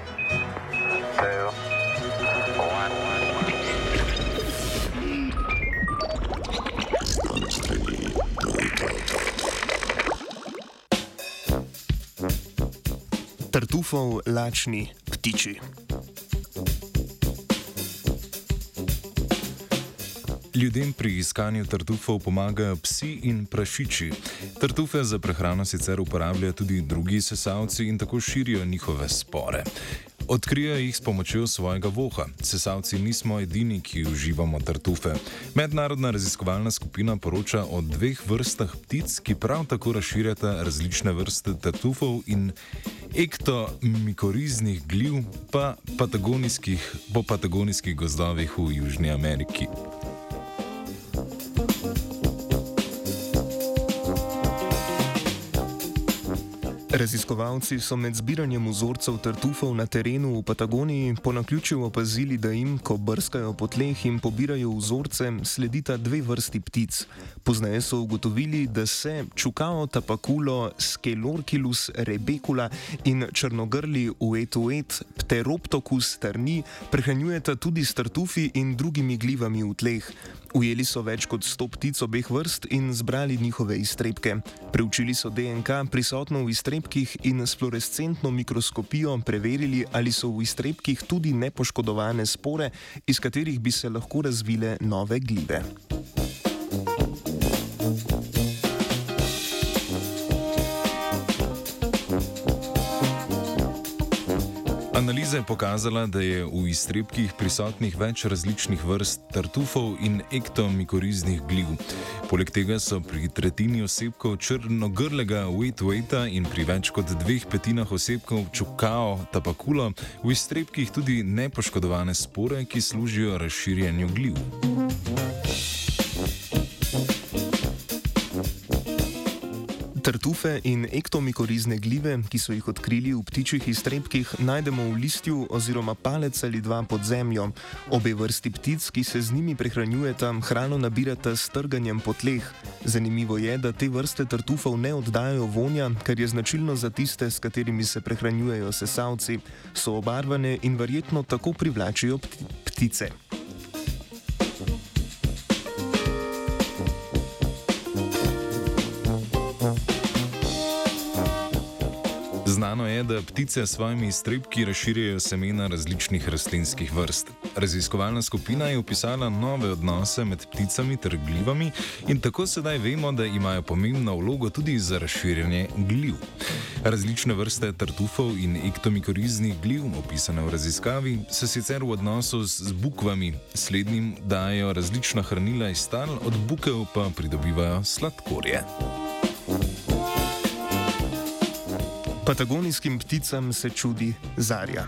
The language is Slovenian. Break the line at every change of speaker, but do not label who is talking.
three, two, one.
Tartufov lačni ptiči.
Ljudem pri iskanju tartufov pomagajo psi in prašiči. Tartufe za prehrano sicer uporabljajo tudi drugi sesalci in tako širijo njihove spore. Odkrijajo jih s pomočjo svojega voha. Sesalci nismo edini, ki uživamo tartufe. Mednarodna raziskovalna skupina poroča o dveh vrstah ptic, ki prav tako razširjata različne vrste tartufov in ektomikoriznih gljiv pa patagonijskih, po patagonijskih gozdovih v Južni Ameriki.
Raziskovalci so med zbiranjem vzorcev tartufov na terenu v Patagoniji po naključju opazili, da jim, ko brskajo po tleh in pobirajo vzorce, sledita dve vrsti ptic. Pozneje so ugotovili, da se čukao tapakulo Skelorkilus rebecula in črnogrli uetuet pteroptokus terni prehranjujeta tudi s tartufi in drugimi glivami v tleh. Ujeli so več kot 100 ptic obeh vrst in zbrali njihove iztrebke. Preučili so DNK prisotno v iztrebkih in s fluorescentno mikroskopijo preverili, ali so v iztrebkih tudi nepoškodovane spore, iz katerih bi se lahko razvile nove glive.
Analiza je pokazala, da je v iztrebkih prisotnih več različnih vrst tartufov in ektomikoriznih gliv. Poleg tega so pri tretjini osebkov črnogrlega wet-weta in pri več kot dveh petinah osebkov čukao tapakulo v iztrebkih tudi nepoškodovane spore, ki služijo razširjanju gliv.
Tartufe in ektomikorizne glive, ki so jih odkrili v ptičjih iztrebkih, najdemo v listju oziroma palec ali dva pod zemljo. Obe vrsti ptic, ki se z njimi prehranjujeta, hrano nabirata s trganjem po tleh. Zanimivo je, da te vrste tartufov ne oddajajo vonja, kar je značilno za tiste, s katerimi se prehranjujejo sesalci. So obarvane in verjetno tako privlačijo ptice.
Je, da ptice s svojimi iztrebki razširjajo semena različnih rastlinskih vrst. Raziskovalna skupina je opisala nove odnose med pticami ter glivami in tako sedaj vemo, da imajo pomembno vlogo tudi za razširjanje gliv. Različne vrste tartufov in ektomikoriznih gliv, opisane v raziskavi, se sicer v odnosu z bukvami slednjim dajo različna hranila iz tal, od bukev pa pridobivajo sladkorje.
Patagonijskim pticam se čudi Zarja.